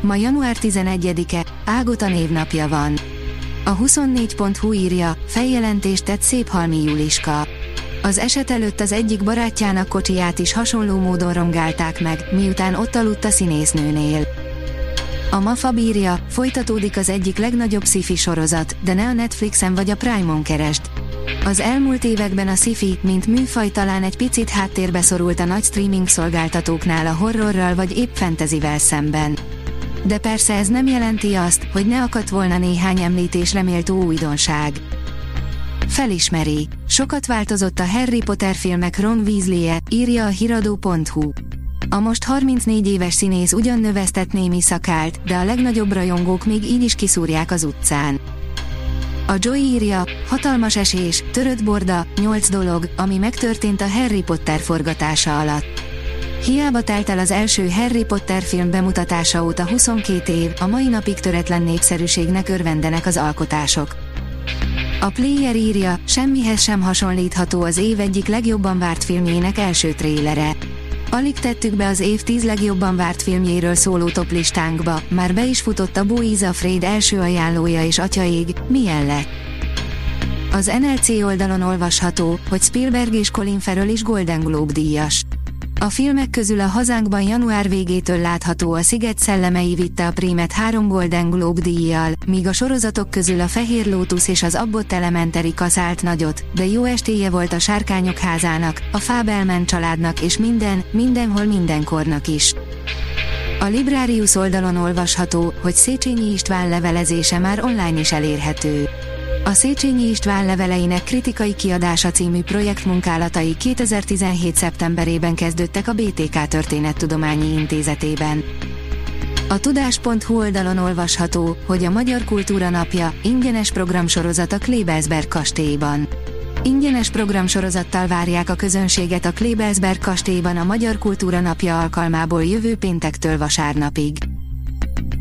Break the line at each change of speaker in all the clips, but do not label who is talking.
Ma január 11-e, Ágota névnapja van. A 24.hu írja, feljelentést tett szép halmi Juliska. Az eset előtt az egyik barátjának kocsiját is hasonló módon rongálták meg, miután ott aludt a színésznőnél. A Mafa bírja, folytatódik az egyik legnagyobb sci sorozat, de ne a Netflixen vagy a Prime-on kerest. Az elmúlt években a sci mint műfaj talán egy picit háttérbe szorult a nagy streaming szolgáltatóknál a horrorral vagy épp fantasyvel szemben. De persze ez nem jelenti azt, hogy ne akadt volna néhány említésre méltó újdonság. Felismeri. Sokat változott a Harry Potter filmek Ron weasley -e, írja a hiradó.hu. A most 34 éves színész ugyan növesztett némi szakált, de a legnagyobb rajongók még így is kiszúrják az utcán. A Joy írja, hatalmas esés, törött borda, 8 dolog, ami megtörtént a Harry Potter forgatása alatt. Hiába telt el az első Harry Potter film bemutatása óta 22 év, a mai napig töretlen népszerűségnek örvendenek az alkotások. A Player írja, semmihez sem hasonlítható az év egyik legjobban várt filmjének első trélere. Alig tettük be az év 10 legjobban várt filmjéről szóló toplistánkba, már be is futott a Bo Fred első ajánlója és atyaég, milyen lett? Az NLC oldalon olvasható, hogy Spielberg és Colin Farrell is Golden Globe díjas. A filmek közül a hazánkban január végétől látható a Sziget szellemei vitte a prímet három Golden Globe díjjal, míg a sorozatok közül a Fehér Lótusz és az Abbott Elementary kaszált nagyot, de jó estéje volt a Sárkányok házának, a Fábelmen családnak és minden, mindenhol mindenkornak is. A Librarius oldalon olvasható, hogy Széchenyi István levelezése már online is elérhető. A Széchenyi István leveleinek kritikai kiadása című projektmunkálatai 2017. szeptemberében kezdődtek a BTK Történettudományi Intézetében. A tudás.hu oldalon olvasható, hogy a Magyar Kultúra Napja ingyenes programsorozat a Klebelsberg kastélyban. Ingyenes programsorozattal várják a közönséget a Klebelsberg kastélyban a Magyar Kultúra Napja alkalmából jövő péntektől vasárnapig.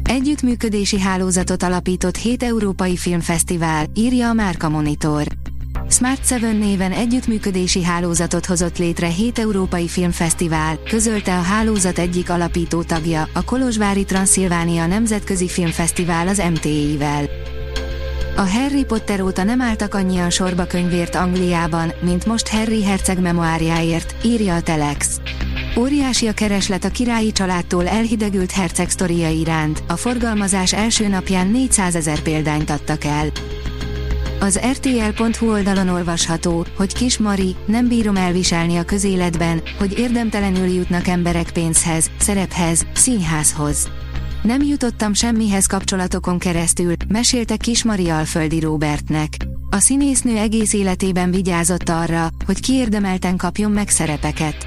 Együttműködési hálózatot alapított 7 európai filmfesztivál, írja a Márka Monitor. Smart 7 néven együttműködési hálózatot hozott létre 7 európai filmfesztivál, közölte a hálózat egyik alapító tagja, a Kolozsvári Transzilvánia Nemzetközi Filmfesztivál az MTI-vel. A Harry Potter óta nem álltak annyian sorba könyvért Angliában, mint most Harry herceg memoárjáért, írja a Telex. Óriási a kereslet a királyi családtól elhidegült herceg sztoria iránt, a forgalmazás első napján 400 ezer példányt adtak el. Az RTL.hu oldalon olvasható, hogy Kis Mari, nem bírom elviselni a közéletben, hogy érdemtelenül jutnak emberek pénzhez, szerephez, színházhoz. Nem jutottam semmihez kapcsolatokon keresztül, mesélte Kis Mari Alföldi Robertnek. A színésznő egész életében vigyázott arra, hogy kiérdemelten kapjon meg szerepeket.